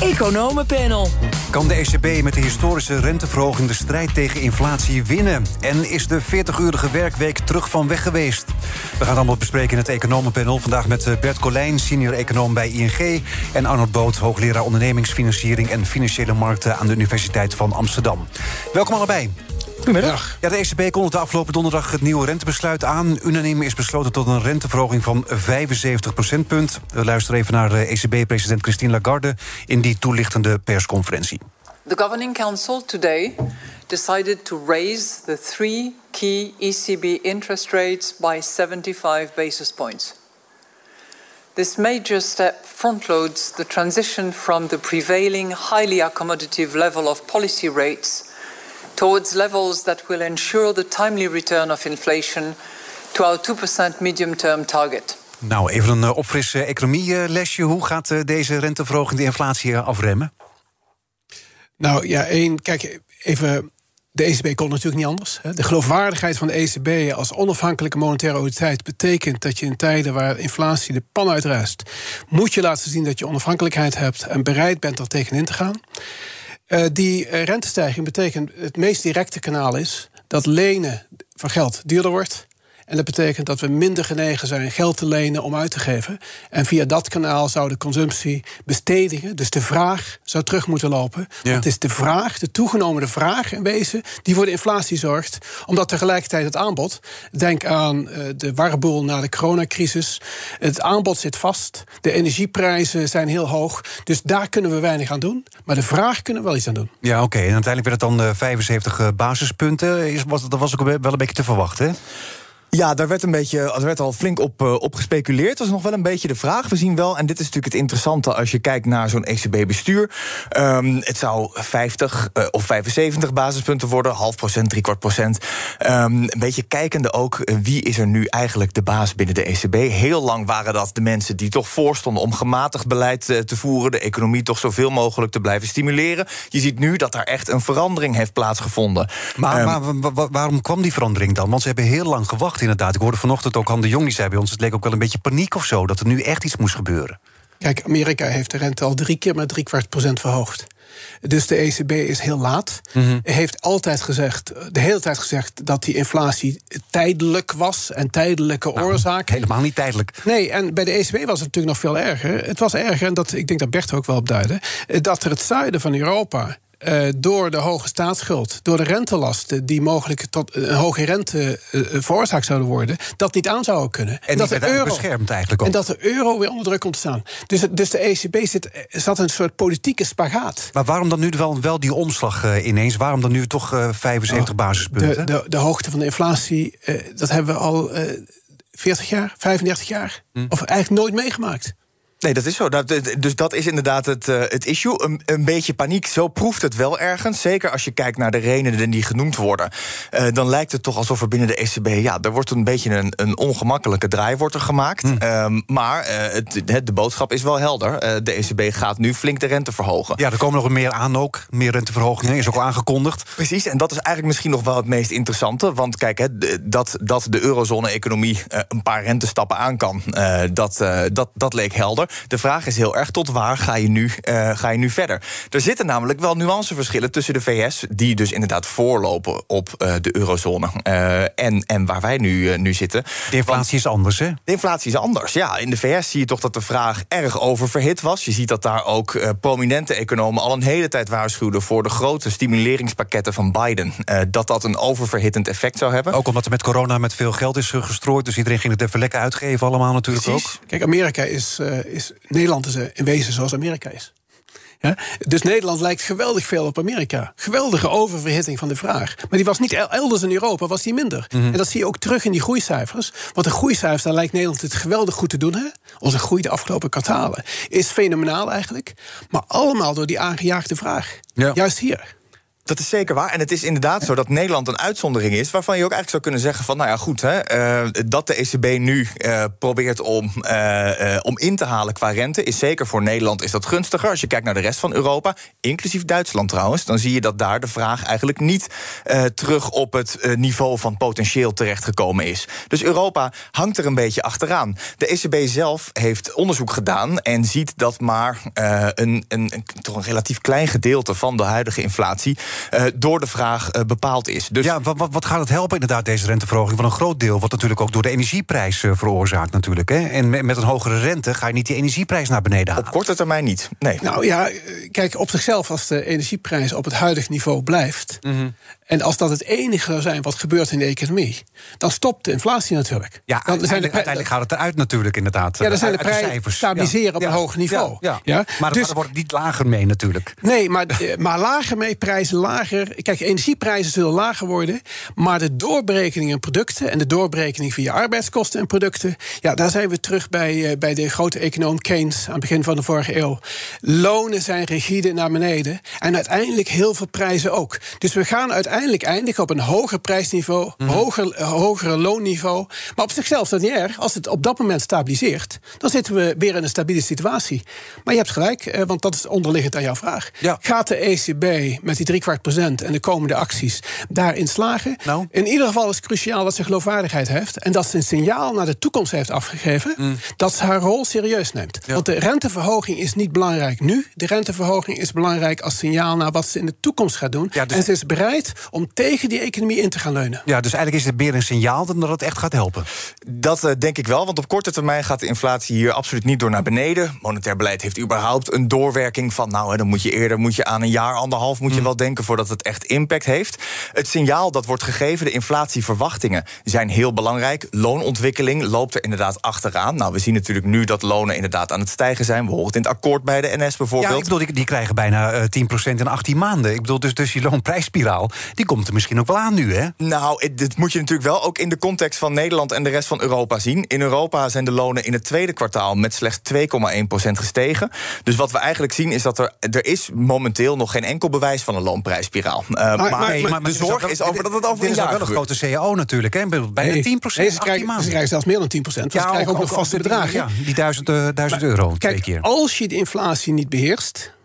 Economenpanel. Kan de ECB met de historische renteverhoging de strijd tegen inflatie winnen? En is de 40-urige werkweek terug van weg geweest? We gaan het allemaal bespreken in het Economenpanel. Vandaag met eh, Bert Colijn, senior econoom bij ING... en Arnold Boot, hoogleraar ondernemingsfinanciering... en financiële markten aan de Universiteit van Amsterdam. Welkom allebei. Goedemiddag. Ja, de ECB kondigde de afgelopen donderdag het nieuwe rentebesluit aan. Unaniem is besloten tot een renteverhoging van 75 procentpunt. We luisteren even naar ECB-president Christine Lagarde... in die toelichtende persconferentie. The Governing Council today decided to raise the three key ECB interest rates by 75 basis points. This major step frontloads the transition from the prevailing highly accommodative level of policy rates towards levels that will ensure the timely return of inflation to our 2% medium term target. Nou, even een opfrisse economielesje. Hoe gaat eh, deze renteverhoging de inflatie eh, afremmen? Nou ja, één, kijk, even. De ECB kon natuurlijk niet anders. De geloofwaardigheid van de ECB als onafhankelijke monetaire autoriteit betekent dat je in tijden waar inflatie de pan uitrest, moet je laten zien dat je onafhankelijkheid hebt en bereid bent er tegenin te gaan. Uh, die rentestijging betekent het meest directe kanaal is dat lenen van geld duurder wordt. En dat betekent dat we minder genegen zijn geld te lenen om uit te geven. En via dat kanaal zou de consumptie bestedigen, dus de vraag zou terug moeten lopen. Ja. Het is de vraag, de toegenomen vraag in wezen, die voor de inflatie zorgt. Omdat tegelijkertijd het aanbod, denk aan uh, de warboel na de coronacrisis, het aanbod zit vast, de energieprijzen zijn heel hoog. Dus daar kunnen we weinig aan doen. Maar de vraag kunnen we wel iets aan doen. Ja, oké. Okay. En uiteindelijk werd het dan uh, 75 basispunten. Is, was, dat was ook wel een beetje te verwachten, hè? Ja, daar werd, een beetje, er werd al flink op, uh, op gespeculeerd. Dat is nog wel een beetje de vraag. We zien wel, en dit is natuurlijk het interessante als je kijkt naar zo'n ECB-bestuur. Um, het zou 50 uh, of 75 basispunten worden, half procent, driekwart procent. Um, een beetje kijkende ook, uh, wie is er nu eigenlijk de baas binnen de ECB? Heel lang waren dat de mensen die toch voorstonden om gematigd beleid te voeren, de economie toch zoveel mogelijk te blijven stimuleren. Je ziet nu dat daar echt een verandering heeft plaatsgevonden. Maar, um, maar waarom kwam die verandering dan? Want ze hebben heel lang gewacht inderdaad. Ik hoorde vanochtend ook Han de Jong, die zei bij ons... het leek ook wel een beetje paniek of zo, dat er nu echt iets moest gebeuren. Kijk, Amerika heeft de rente al drie keer met drie kwart procent verhoogd. Dus de ECB is heel laat. Mm -hmm. Heeft altijd gezegd, de hele tijd gezegd, dat die inflatie tijdelijk was en tijdelijke nou, oorzaak. Helemaal niet tijdelijk. Nee, en bij de ECB was het natuurlijk nog veel erger. Het was erger, en dat, ik denk dat Bert er ook wel op duidde, dat er het zuiden van Europa uh, door de hoge staatsschuld, door de rentelasten die mogelijk tot een hoge rente uh, veroorzaakt zouden worden, dat niet aan zouden kunnen. En, dat de euro beschermd eigenlijk ook. En dat de euro weer onder druk komt te staan. Dus, dus de ECB zit, zat een soort politieke spagaat. Maar waarom dan nu wel, wel die omslag uh, ineens? Waarom dan nu toch 75 oh, basispunten? De, de, de, hoogte van de inflatie, dat hebben we al 40 jaar, 35 jaar, hm. of eigenlijk nooit meegemaakt. Nee, dat is zo. Dat, dus dat is inderdaad het, uh, het issue. Een, een, beetje paniek, zo proeft het wel ergens. Zeker als je kijkt naar de redenen die genoemd worden. Uh, dan lijkt het toch alsof er binnen de ECB... ja, er wordt een beetje een, een ongemakkelijke draai wordt er gemaakt. Hm. Um, maar uh, het, het, de boodschap is wel helder. de ECB gaat nu flink de rente verhogen. Ja, er komen nog meer aan ook. Meer renteverhogingen, is ook al aangekondigd. Precies, en dat is eigenlijk misschien nog wel het meest interessante. Want kijk, hè, dat, dat de eurozone-economie een paar rentestappen aan kan... dat, dat, dat leek helder. De vraag is heel erg tot waar ga je, nu, uh, ga je nu verder? Er zitten namelijk wel nuanceverschillen tussen de VS, die dus inderdaad voorlopen op uh, de eurozone, uh, en, en waar wij nu, nu zitten. De inflatie is anders, hè? De inflatie is anders, ja. In de VS zie je toch dat de vraag erg oververhit was. Je ziet dat daar ook prominente economen al een hele tijd waarschuwden voor de grote stimuleringspakketten van Biden. dat dat een oververhittend effect zou hebben. Ook omdat er met corona met veel geld is gestrooid, dus iedereen ging het even lekker uitgeven, allemaal natuurlijk Precies. ook. Kijk, Amerika is, is Nederland is in wezen zoals Amerika is. Ja? Dus Nederland lijkt geweldig veel op Amerika. Geweldige oververhitting van de vraag. Maar die was niet elders in Europa, was die minder. Mm -hmm. En dat zie je ook terug in die groeicijfers. Want de groeicijfers, daar lijkt Nederland het geweldig goed te doen. Hè? Onze groei de afgelopen kwartalen is fenomenaal eigenlijk. Maar allemaal door die aangejaagde vraag. Ja. Juist hier. Dat is zeker waar. En het is inderdaad zo dat Nederland een uitzondering is. waarvan je ook eigenlijk zou kunnen zeggen: van nou ja, goed, hè, uh, dat de ECB nu uh, probeert om, uh, om in te halen qua rente. is zeker voor Nederland is dat gunstiger. Als je kijkt naar de rest van Europa, inclusief Duitsland trouwens. dan zie je dat daar de vraag eigenlijk niet terug op het niveau van potentieel terechtgekomen is. Dus Europa hangt er een beetje achteraan. De ECB zelf heeft onderzoek gedaan en ziet dat maar een, een, toch een relatief klein gedeelte van de huidige inflatie uh, door de vraag uh, bepaald is. Dus ja, wat, wat, gaat het helpen inderdaad, deze renteverhoging? Want een groot deel wordt natuurlijk ook door de energieprijs uh, veroorzaakt natuurlijk. Hè? En met, met, een hogere rente ga je niet die energieprijs naar beneden halen. Op korte termijn niet, nee. Nou ja, kijk, op zichzelf als de energieprijs op het huidige niveau blijft... Mm -hmm. En als dat het enige zou zijn wat gebeurt in de economie... dan stopt de inflatie natuurlijk. Ja, dan zijn de uiteindelijk gaat het eruit natuurlijk inderdaad. Ja, dan zijn de prijzen stabiliseren ja. op een hoog niveau. Ja, ja. Maar, dus, maar wordt niet lager mee natuurlijk. Nee, maar, maar lager mee, prijzen lager. Kijk, energieprijzen zullen lager worden. Maar de doorberekening in producten en de doorberekening via arbeidskosten en producten. Ja, daar zijn we terug bij, uh, bij de grote econoom Keynes aan het begin van de vorige eeuw. Lonen zijn rigide naar beneden. En uiteindelijk heel veel prijzen ook. Dus we gaan uiteindelijk eindigen op een hoger prijsniveau, mm. hoger, hoger loonniveau. Maar op zichzelf is dat niet erg. Als het op dat moment stabiliseert, dan zitten we weer in een stabiele situatie. Maar je hebt gelijk, uh, want dat is onderliggend aan jouw vraag. Ja. Gaat de ECB met die driekwart procent en de komende acties daarin slagen. Nou. In ieder geval is het cruciaal dat ze geloofwaardigheid heeft en dat ze een signaal naar de toekomst heeft afgegeven Mm. dat ze haar rol serieus neemt. Want de renteverhoging is niet belangrijk nu. De renteverhoging is belangrijk als signaal naar wat ze in de toekomst gaat doen. Ja, dus- En ze is bereid om tegen die economie in te gaan leunen. Ja, dus eigenlijk is het meer een signaal dan dat het echt gaat helpen. Dat uh, denk ik wel, want op korte termijn gaat de inflatie hier absoluut niet door naar beneden. Monetair beleid heeft überhaupt een doorwerking van, nou, hè, dan moet je eerder moet je aan een jaar, anderhalf moet je Mm. wel denken voordat het echt impact heeft. Het signaal dat wordt gegeven, de inflatieverwachtingen, zijn heel belangrijk. Loonontwikkeling loopt er inderdaad achteraan. Nou, we zien natuurlijk nu dat lonen inderdaad aan het stijgen zijn. We horen het in het akkoord bij de NS bijvoorbeeld. Ja, ik bedoel, die, die krijgen bijna uh, 10% in 18 maanden. Ik bedoel, dus, dus die loonprijsspiraal, die komt er misschien ook wel aan nu, hè? Nou, dit moet je natuurlijk wel ook in de context van Nederland en de rest van Europa zien. In Europa zijn de lonen in het tweede kwartaal met slechts 2,1% gestegen. Dus wat we eigenlijk zien is dat er, er is momenteel nog geen enkel bewijs van een loonprijsspiraal. Uh, maar, maar, maar, maar, de zorg is, over dat het over dit is wel een grote CAO natuurlijk, hè? Bijna nee, 10 nee, ze, krijgen, ze krijgen zelfs meer dan 10 procent. Ja, ze krijgen ook, ook nog vaste bedragen. Ja, die 1000, uh, 1000 euro kijk, twee keer. Als je de inflatie niet beheerst,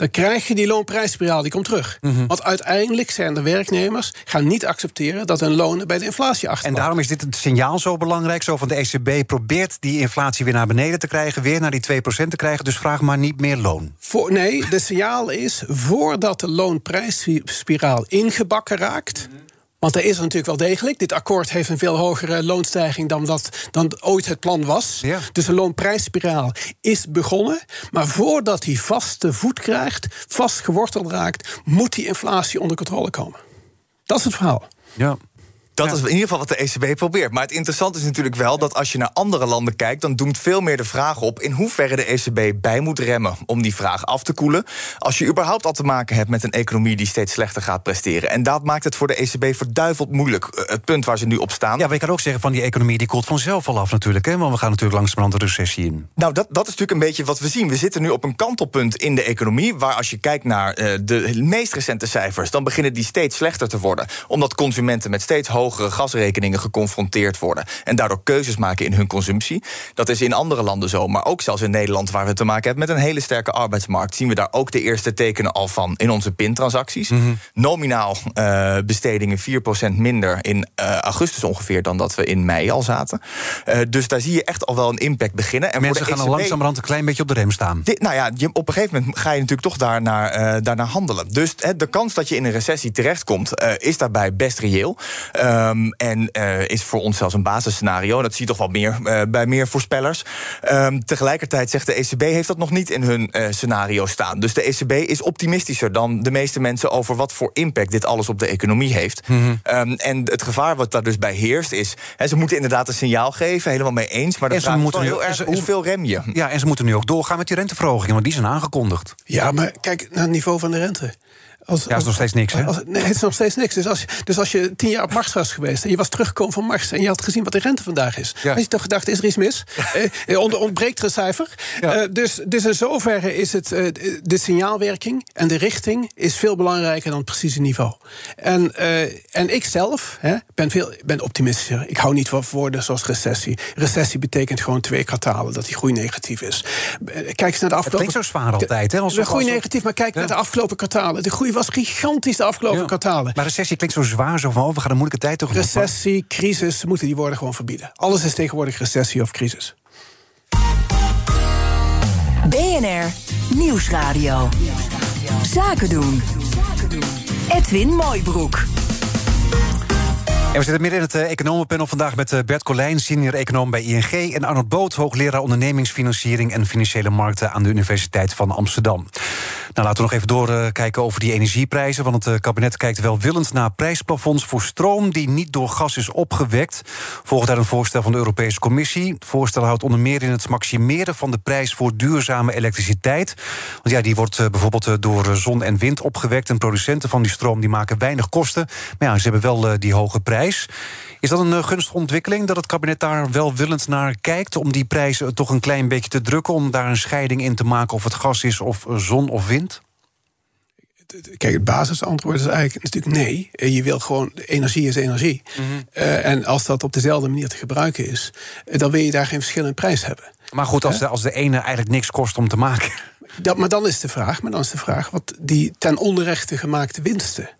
dan krijg je die loonprijsspiraal, die komt terug. Mhm. Mm -hmm. Want uiteindelijk zijn de werknemers gaan niet accepteren dat hun lonen bij de inflatie achterlopen. En daarom is dit het signaal zo belangrijk. Zo van de ECB probeert die inflatie weer naar beneden te krijgen, weer naar die 2% te krijgen. Dus vraag maar niet meer loon. Voor, nee, de signaal is voordat de loonprijsspiraal ingebakken raakt. Mm -hmm. Want er is er natuurlijk wel degelijk. Dit akkoord heeft een veel hogere loonstijging dan, dat, dan ooit het plan was. Ja. Dus de loonprijsspiraal is begonnen. Maar voordat hij vaste voet krijgt, vast geworteld raakt, moet die inflatie onder controle komen. Dat is het verhaal. Ja. Dat ja. is in ieder geval wat de ECB probeert. Maar het interessante is natuurlijk wel dat als je naar andere landen kijkt, dan doemt veel meer de vraag op in hoeverre de ECB bij moet remmen om die vraag af te koelen. Als je überhaupt al te maken hebt met een economie die steeds slechter gaat presteren. En dat maakt het voor de ECB verduiveld moeilijk. Het punt waar ze nu op staan. Ja, maar je kan ook zeggen van die economie die koelt vanzelf al af natuurlijk. Hè? Want we gaan natuurlijk langzamerhand een recessie in. Nou, dat, dat is natuurlijk een beetje wat we zien. We zitten nu op een kantelpunt in de economie. Waar als je kijkt naar uh, de meest recente cijfers, dan beginnen die steeds slechter te worden. Omdat consumenten met steeds hogere gasrekeningen geconfronteerd worden. En daardoor keuzes maken in hun consumptie. Dat is in andere landen zo. Maar ook zelfs in Nederland, waar we te maken hebben met een hele sterke arbeidsmarkt, zien we daar ook de eerste tekenen al van in onze pintransacties. Mhm. Mm -hmm. Nominaal uh, bestedingen 4% minder in uh, augustus ongeveer dan dat we in mei al zaten. Uh, dus daar zie je echt al wel een impact beginnen. En Mensen gaan ECB, al langzamerhand een klein beetje op de rem staan. Dit, nou ja, op een gegeven moment ga je natuurlijk toch daarnaar, daarnaar handelen. Dus de kans dat je in een recessie terechtkomt, is daarbij best reëel. Um, en uh, is voor ons zelfs een basisscenario. Dat zie je toch wel meer uh, bij meer voorspellers. Um, tegelijkertijd zegt de ECB heeft dat nog niet in hun uh, scenario staan. Dus de ECB is optimistischer dan de meeste mensen over wat voor impact dit alles op de economie heeft. Mhm. Mm -hmm. um, en het gevaar wat daar dus bij heerst is, he, ze moeten inderdaad een signaal geven, helemaal mee eens. Maar en vraag nu, heel erg ze, hoeveel rem je. Ja, en ze moeten nu ook doorgaan met die renteverhogingen, want die zijn aangekondigd. Ja, maar kijk naar het niveau van de rente. Als, ja, is nog steeds niks, hè? Als, nee, het is nog steeds niks. Dus als, dus als je tien jaar op Mars was geweest... en je was teruggekomen van Mars... en je had gezien wat de rente vandaag is... Ja. had je toch gedacht, is er iets mis? eh, ont, ontbreekt er een cijfer? Ja. Eh, dus, dus in zoverre is het... eh, de signaalwerking en de richting... is veel belangrijker dan het precieze niveau. En, eh, en ik zelf hè, ben, veel, ben optimistischer. Ik hou niet van woorden zoals recessie. Recessie betekent gewoon twee kwartalen... dat die groei negatief is. Eh, Kijk eens naar de Het afgelopen... klinkt zo zwaar altijd, hè? Als de groei negatief, maar kijk naar de afgelopen kwartalen. De groei was gigantisch de afgelopen Ja. kwartalen. Maar recessie klinkt zo zwaar, zo van, oh, we gaan een moeilijke tijd tegemoet. Recessie, crisis, moeten die woorden gewoon verbieden. Alles is tegenwoordig recessie of crisis. BNR Nieuwsradio. Zaken doen. Edwin Mooibroek. En we zitten midden in het eh, economenpanel vandaag met eh, Bert Colijn, senior econoom bij ING... en Arnold Boot, hoogleraar ondernemingsfinanciering en financiële markten aan de Universiteit van Amsterdam. Nou, laten we nog even doorkijken over die energieprijzen. Want het eh, kabinet kijkt welwillend naar prijsplafonds voor stroom die niet door gas is opgewekt. Volgens uit een voorstel van de Europese Commissie. Het voorstel houdt onder meer in het maximeren van de prijs voor duurzame elektriciteit. Want ja, die wordt eh, bijvoorbeeld eh, door zon en wind opgewekt. En producenten van die stroom die maken weinig kosten. Maar ja, ze hebben wel die hoge prijs. Is dat een gunstige ontwikkeling dat het kabinet daar welwillend naar kijkt om die prijzen toch een klein beetje te drukken, om daar een scheiding in te maken of het gas is of zon of wind? Kijk, het basisantwoord is eigenlijk natuurlijk nee. Eh, Je wil gewoon, energie is energie. Eh, en als dat op dezelfde manier te gebruiken is... eh, dan wil je daar geen verschil in prijs hebben. Maar goed, als de, als de ene eigenlijk niks kost om te maken. Dat, maar dan is de vraag, maar dan is de vraag... wat die ten onrechte gemaakte winsten...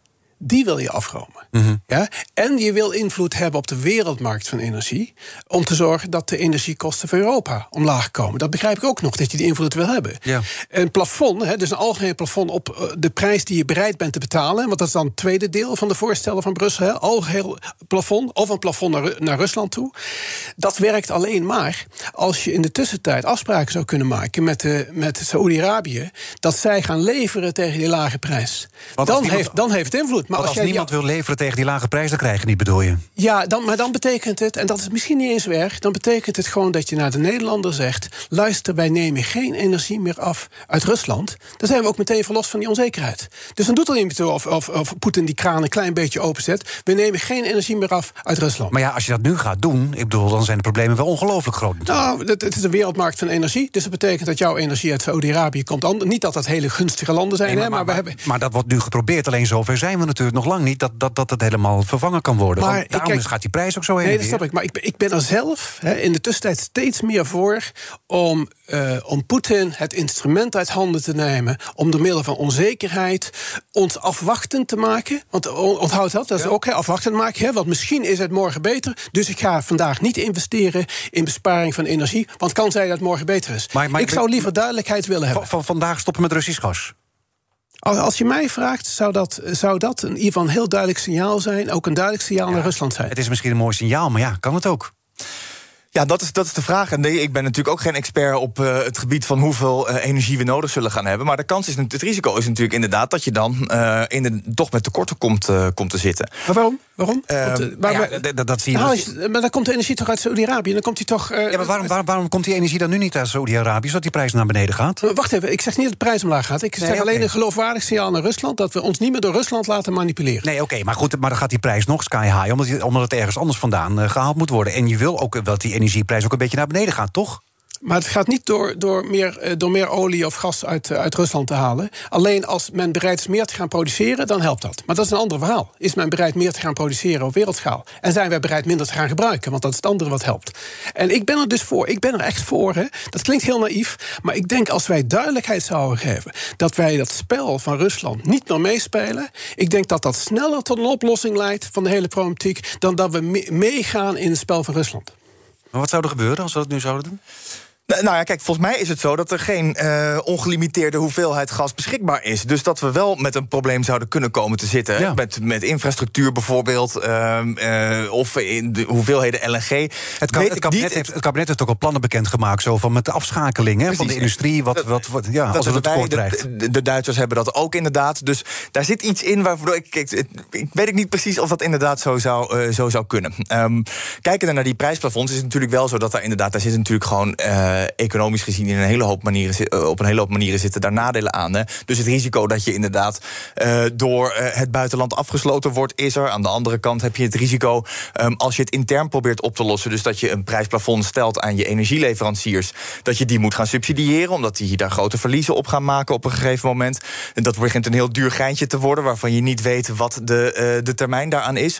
die wil je afromen. ja? En je wil invloed hebben op de wereldmarkt van energie... om te zorgen dat de energiekosten voor Europa omlaag komen. Dat begrijp ik ook nog, dat je die invloed wil hebben. Ja. Een plafond, hè, dus een algemeen plafond op eh, de prijs die je bereid bent te betalen... want dat is dan het tweede deel van de voorstellen van Brussel... Hè, algeheel plafond of een plafond naar, naar Rusland toe. Dat werkt alleen maar als je in de tussentijd afspraken zou kunnen maken... met, de, met Saoedi-Arabië, dat zij gaan leveren tegen die lage prijs. Want Dan heeft, dan heeft het invloed. Maar als, jij die- niemand wil leveren tegen die lage prijs, dan krijg je niet, bedoel je? ja, dan, maar dan betekent het, en dat is misschien niet eens erg... dan betekent het gewoon dat je naar de Nederlander zegt... luister, wij nemen geen energie meer af uit Rusland. Dan zijn we ook meteen verlost van die onzekerheid. Dus dan doet er toe of, of, of Poetin die kraan een klein beetje openzet. We nemen geen energie meer af uit Rusland. Maar ja, als je dat nu gaat doen, ik bedoel, dan zijn de problemen wel ongelooflijk groot. natuurlijk. Nou, het, het is een wereldmarkt van energie. Dus dat betekent dat jouw energie uit Saudi-Arabië komt. Niet dat dat hele gunstige landen zijn, Nee, hè, maar, we hebben... maar dat wordt nu geprobeerd. Alleen zover zijn we natuurlijk nog lang niet dat dat, dat het helemaal vervangen kan worden. Maar Want daarom kijk- gaat die prijs ook zo heen. Nee, dat snap ik. Maar ik ben, ik ben er zelf hè, in de tussentijd steeds meer voor om, eh, om Poetin het instrument uit handen te nemen. om door middel van onzekerheid ons afwachtend te maken. Want on- onthoud dat, dat is ook hè, afwachtend maken. Hè, want misschien is het morgen beter. Dus ik ga vandaag niet investeren in besparing van energie. Want kan zij dat morgen beter is. Maar- maar ik ik- zou liever duidelijkheid willen hebben. Van, van vandaag stoppen met Russisch gas. Als, als je mij vraagt, zou dat, zou dat in ieder geval een heel duidelijk signaal zijn. Ook een duidelijk signaal naar Rusland zijn. Het is misschien een mooi signaal, maar ja, kan het ook? Ja, dat is, dat is de vraag. En nee, ik ben natuurlijk ook geen expert op eh, het gebied van hoeveel eh, energie we nodig zullen gaan hebben. Maar de kans is, het risico is natuurlijk inderdaad dat je dan eh, in de, toch met tekorten komt, komt te zitten. Maar waarom? Waarom? Eh, Ja, waar- dat- zie je. Nou, maar dan komt de energie toch uit Saudi-Arabië? Dan komt die toch. eh, ja, maar waarom, waarom, komt die energie dan nu niet uit Saudi-Arabië, zodat die prijs naar beneden gaat? eh, Wacht even, ik zeg niet dat de prijs omlaag gaat. Ik zeg alleen een geloofwaardig signaal naar Rusland dat we ons niet meer door Rusland laten manipuleren. Nee, oké, maar goed, maar dan gaat die prijs nog sky high, omdat, omdat het ergens anders vandaan eh, gehaald moet worden. En je wil ook dat die energieprijs ook een beetje naar beneden gaat, toch? Maar het gaat niet door, door, meer, eh, door meer olie of gas uit, eh, uit Rusland te halen. Alleen als men bereid is meer te gaan produceren, dan helpt dat. Maar dat is een ander verhaal. Is men bereid meer te gaan produceren op wereldschaal? En zijn wij bereid minder te gaan gebruiken? Want dat is het andere wat helpt. En ik ben er dus voor. Ik ben er echt voor. Hè. Dat klinkt heel naïef. Maar ik denk als wij duidelijkheid zouden geven. dat wij dat spel van Rusland niet meer meespelen. Ik denk dat dat sneller tot een oplossing leidt van de hele problematiek. dan dat we me- meegaan in het spel van Rusland. Maar wat zou er gebeuren als we dat nu zouden doen? Nou nou ja, kijk, volgens mij is het zo dat er geen eh, ongelimiteerde hoeveelheid gas beschikbaar is. Dus dat we wel met een probleem zouden kunnen komen te zitten. Ja. Met, met infrastructuur bijvoorbeeld. ehm, eh, of in de hoeveelheden LNG. Het, kabinet niet. heeft, het kabinet heeft ook al plannen bekendgemaakt zo van met de afschakeling hè, van de industrie. Wat, wat, wat, ja, als het tekort dreigt. de, de, de Duitsers hebben dat ook inderdaad. Dus daar zit iets in waarvoor ik. Ik weet ik niet precies of dat inderdaad zo zou, eh, zo zou kunnen. Ehm kijken naar die prijsplafonds is het natuurlijk wel zo dat daar inderdaad. Daar zit natuurlijk gewoon. Eh, economisch gezien in een hele hoop manieren, op een hele hoop manieren zitten daar nadelen aan. Hè. Dus het risico dat je inderdaad door het buitenland afgesloten wordt, is er. Aan de andere kant heb je het risico ehm, als je het intern probeert op te lossen. Dus dat je een prijsplafond stelt aan je energieleveranciers. Dat je die moet gaan subsidiëren, omdat die daar grote verliezen op gaan maken op een gegeven moment. En dat begint een heel duur geintje te worden, waarvan je niet weet wat de, de termijn daaraan is.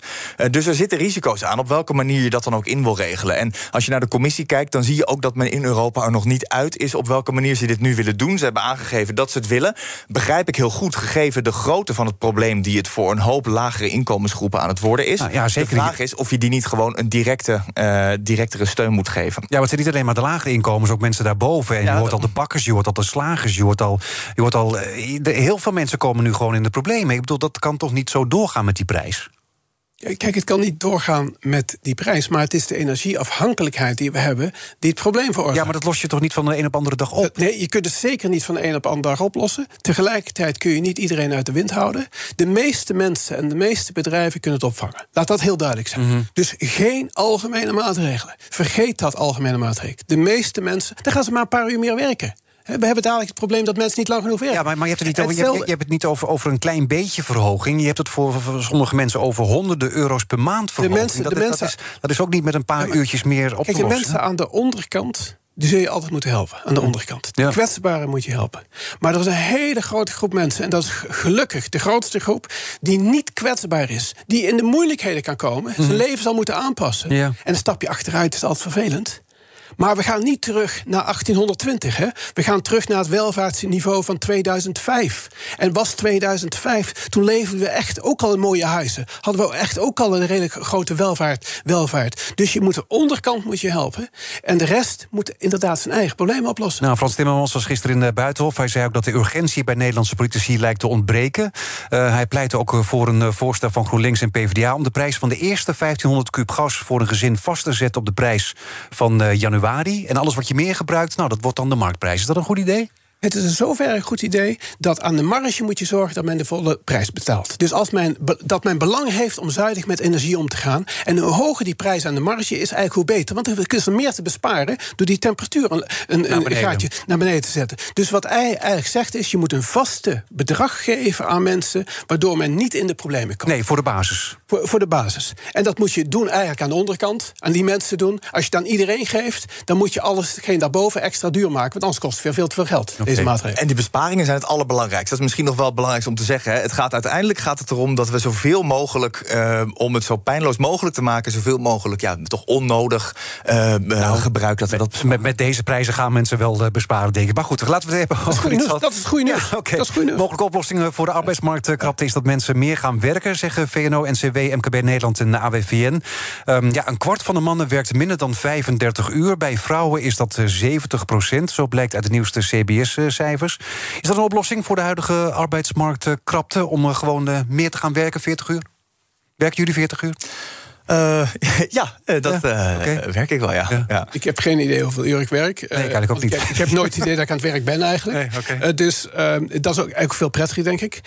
dus er zitten risico's aan, op welke manier je dat dan ook in wil regelen. En als je naar de commissie kijkt, dan zie je ook dat men in Europa er nog niet uit is op welke manier ze dit nu willen doen. Ze hebben aangegeven dat ze het willen. Begrijp ik heel goed, gegeven de grootte van het probleem die het voor een hoop lagere inkomensgroepen aan het worden is. Nou ja, zeker. De vraag is of je die niet gewoon een directe, uh, directere steun moet geven. Ja, maar het zijn niet alleen maar de lagere inkomens, ook mensen daarboven. En je hoort al de bakkers, je hoort al de slagers, je hoort al. Je hoort al eh, heel veel mensen komen nu gewoon in de problemen. Ik bedoel, dat kan toch niet zo doorgaan met die prijs? Kijk, het kan niet doorgaan met die prijs, maar het is de energieafhankelijkheid die we hebben die het probleem veroorzaakt. Ja, maar dat los je toch niet van de een op andere dag op? Nee, je kunt het zeker niet van de een op andere dag oplossen. Tegelijkertijd kun je niet iedereen uit de wind houden. De meeste mensen en de meeste bedrijven kunnen het opvangen. Laat dat heel duidelijk zijn. Mhm. Dus geen algemene maatregelen. Vergeet dat algemene maatregelen. De meeste mensen, dan gaan ze maar een paar uur meer werken. We hebben dadelijk het probleem dat mensen niet lang genoeg werken. Ja, maar, maar je, hebt het niet over, je, hebt, je hebt het niet over, over een klein beetje verhoging. Je hebt het voor, sommige mensen over honderden euro's per maand verhoging. De mensen, dat, de is, mensen, dat, is, dat is ook niet met een paar uurtjes meer op kijk, te lossen. de mensen aan de onderkant die zul je altijd moeten helpen, aan de onderkant. De kwetsbaren moet je helpen. Maar er is een hele grote groep mensen, en dat is gelukkig de grootste groep, die niet kwetsbaar is. Die in de moeilijkheden kan komen, zijn mhm. leven zal moeten aanpassen. En een stapje achteruit is altijd vervelend. Maar we gaan niet terug naar 1820. Hè? We gaan terug naar het welvaartsniveau van 2005. En was 2005, toen leefden we echt ook al in mooie huizen. Hadden we echt ook al een redelijk grote welvaart. welvaart. Dus je moet de onderkant moet je helpen. En de rest moet inderdaad zijn eigen problemen oplossen. Nou, Frans Timmermans was gisteren in de Buitenhof. Hij zei ook dat de urgentie bij Nederlandse politici lijkt te ontbreken. Uh, hij pleitte ook eh, voor een eh, voorstel van GroenLinks en PvdA... om de prijs van de eerste 1500 kub gas voor een gezin vast te zetten... op de prijs van januari en alles wat je meer gebruikt, nou, dat wordt dan de marktprijs. Is dat een goed idee? Het is in zoverre een goed idee dat aan de marge moet je zorgen dat men de volle prijs betaalt. Dus als men, dat men belang heeft om zuinig met energie om te gaan. En hoe hoger die prijs aan de marge is, eigenlijk hoe beter. Want dan kun je meer te besparen door die temperatuur een, een, een gaatje naar beneden te zetten. Dus wat hij eigenlijk zegt is: je moet een vaste bedrag geven aan mensen, waardoor men niet in de problemen komt. Nee, voor de basis. Voor, voor de basis. En dat moet je doen eigenlijk aan de onderkant, aan die mensen doen. Als je het aan iedereen geeft, dan moet je alles, geen daarboven extra duur maken. Want anders kost het veel, veel te veel geld. En die besparingen zijn het allerbelangrijkste. Dat is misschien nog wel het belangrijkste om te zeggen. Hè. Het gaat uiteindelijk gaat het erom dat we zoveel mogelijk, uh, om het zo pijnloos mogelijk te maken, zoveel mogelijk, ja, toch onnodig uh, nou, gebruik dat we dat. Met, met deze prijzen gaan mensen wel uh, besparen, denk ik. Maar goed, laten we het hebben over iets. Dat is goede nieuws. Ja, okay. dat is nieuws. Mogelijke oplossingen voor de arbeidsmarktkrapte is dat mensen meer gaan werken, zeggen VNO, NCW, MKB Nederland en de AWVN. Um, ehm, ja, een kwart van de mannen werkt minder dan 35 uur. Bij vrouwen is dat 70 procent. Zo blijkt uit de nieuwste CBS-cijfers. Is dat een oplossing voor de huidige arbeidsmarktkrapte... om eh, gewoon eh, meer te gaan werken, 40 uur? Werken jullie 40 uur? Uh, ja, dat werk ik wel, ja. ja. Ik heb geen idee hoeveel uur ik werk. Nee, ik ook niet. Ik, ik, heb nooit het idee dat ik aan het werk ben eigenlijk. Nee, dus ehm, dat is ook eigenlijk veel prettiger, denk ik.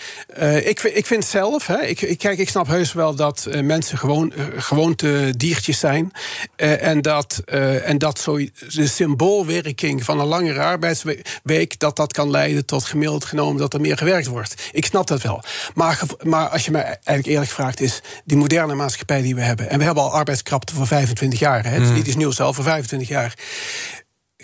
ik, ik vind zelf, hè, ik, ik, kijk, ik snap heus wel dat mensen gewoon, gewoonte diertjes zijn. en dat, en dat zo de symboolwerking van een langere arbeidsweek... dat dat kan leiden tot gemiddeld genomen dat er meer gewerkt wordt. Ik snap dat wel. Maar, maar als je mij eigenlijk eerlijk vraagt, is die moderne maatschappij die we hebben en we hebben al arbeidskrapte voor 25 jaar. Hè? Het is mm. niet iets nieuws, al voor 25 jaar.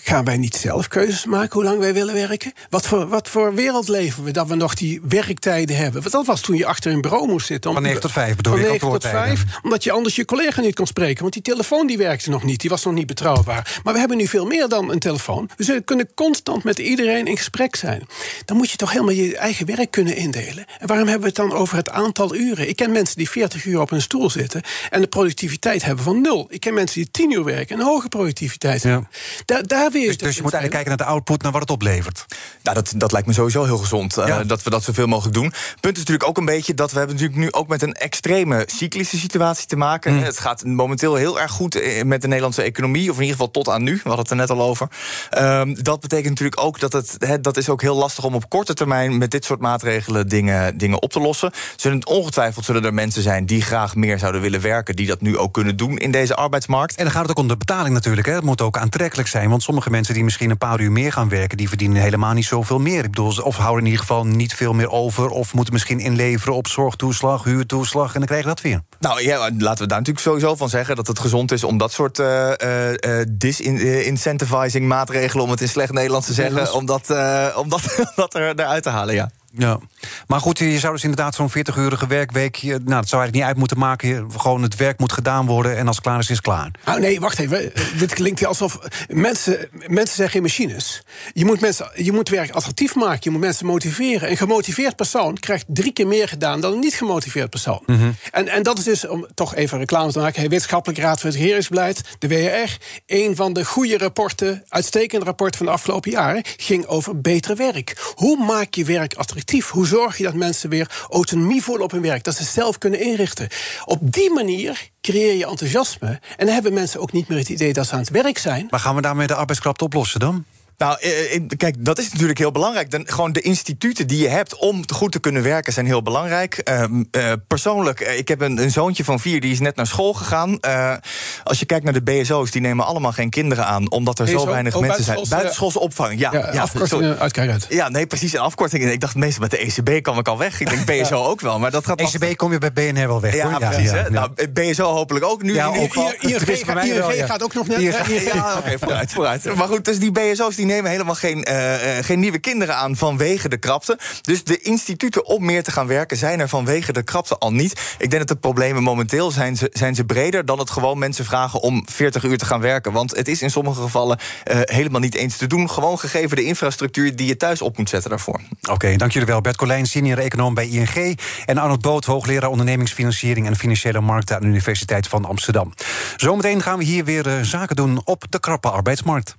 Gaan wij niet zelf keuzes maken hoe lang wij willen werken? Wat voor, wat voor wereld leven we dat we nog die werktijden hebben? Want dat was toen je achter een bureau moest zitten. Van 9 tot 5 bedoel? Van 9 tot 5, omdat je anders je collega niet kon spreken. Want die telefoon die werkte nog niet, die was nog niet betrouwbaar. Maar we hebben nu veel meer dan een telefoon. We kunnen constant met iedereen in gesprek zijn. Dan moet je toch helemaal je eigen werk kunnen indelen. En waarom hebben we het dan over het aantal uren? Ik ken mensen die 40 uur op een stoel zitten... en de productiviteit hebben van nul. Ik ken mensen die 10 uur werken en een hoge productiviteit hebben. Daar, daar dus, dus, je moet eigenlijk kijken naar de output, naar wat het oplevert. Nou, dat, dat lijkt me sowieso heel gezond, uh, dat we dat zoveel mogelijk doen. Punt is natuurlijk ook een beetje dat we hebben natuurlijk nu ook met een extreme cyclische situatie te maken. Mm. Het gaat momenteel heel erg goed eh, met de Nederlandse economie, of in ieder geval tot aan nu. We hadden het er net al over. Um, dat betekent natuurlijk ook dat het, he, dat is ook heel lastig om op korte termijn met dit soort maatregelen dingen, dingen op te lossen. Zullen ongetwijfeld zullen er mensen zijn die graag meer zouden willen werken, die dat nu ook kunnen doen in deze arbeidsmarkt. En dan gaat het ook om de betaling natuurlijk. Hè. Het moet ook aantrekkelijk zijn, want sommige sommige mensen die misschien een paar uur meer gaan werken... die verdienen helemaal niet zoveel meer. Ik bedoel, of houden in ieder geval niet veel meer over... of moeten misschien inleveren op zorgtoeslag, huurtoeslag... en dan krijgen dat weer. Nou ja, laten we daar natuurlijk sowieso van zeggen... dat het gezond is om dat soort uh, uh, disincentivizing maatregelen... om het in slecht Nederlands te zeggen, om dat, om dat, dat er, eruit te halen, ja. Ja, maar goed, je zou dus inderdaad zo'n 40-urige werkweek... nou, dat zou eigenlijk niet uit moeten maken. Gewoon het werk moet gedaan worden en als het klaar is, is het klaar. Nou, nee, wacht even. Dit klinkt alsof... Mensen, mensen zijn geen machines. Je moet, mensen, je moet werk attractief maken, je moet mensen motiveren. Een gemotiveerd persoon krijgt drie keer meer gedaan... dan een niet gemotiveerd persoon. Mhm. en, en dat is dus, om toch even reclame te maken... Wetenschappelijke Raad voor het Regeringsbeleid, de WR... een van de goede rapporten, uitstekende rapporten van de afgelopen jaren... ging over beter werk. Hoe maak je werk attractief? Hoe zorg je dat mensen weer autonomie voelen op hun werk? Dat ze zelf kunnen inrichten. Op die manier creëer je enthousiasme. En dan hebben mensen ook niet meer het idee dat ze aan het werk zijn. Maar gaan we daarmee de arbeidskracht oplossen dan? Nou, eh, eh, kijk, dat is natuurlijk heel belangrijk. De, gewoon de instituten die je hebt om goed te kunnen werken zijn heel belangrijk. Ehm, eh, persoonlijk, ik heb een, een, zoontje van vier, die is net naar school gegaan. als je kijkt naar de BSO's, die nemen allemaal geen kinderen aan, omdat er zo weinig oh, mensen zijn. Buitenschoolse opvang, ja. ja, ja afkortingen uit. Ja, nee, precies, een afkorting. Ik dacht meestal met de ECB kwam ik al weg. Ik denk BSO ook wel, maar dat gaat. ECB kom je bij BNR wel weg. Ja, precies. Nou, BSO hopelijk ook nu. Ja, ook ING gaat ook nog net. Ja, oké, vooruit, vooruit. Maar goed, dus die BSO's die nemen helemaal geen uh, geen nieuwe kinderen aan vanwege de krapte. Dus de instituten om meer te gaan werken zijn er vanwege de krapte al niet. Ik denk dat de problemen momenteel zijn ze, zijn ze breder dan het gewoon mensen vragen om 40 uur te gaan werken. Want het is in sommige gevallen uh, helemaal niet eens te doen. Gewoon gegeven de infrastructuur die je thuis op moet zetten daarvoor. Oké, dank jullie wel. Bert Colijn, senior econoom bij ING. En Arnold Boot, hoogleraar ondernemingsfinanciering en financiële markten aan de Universiteit van Amsterdam. Zometeen gaan we hier weer zaken doen op de krappe arbeidsmarkt.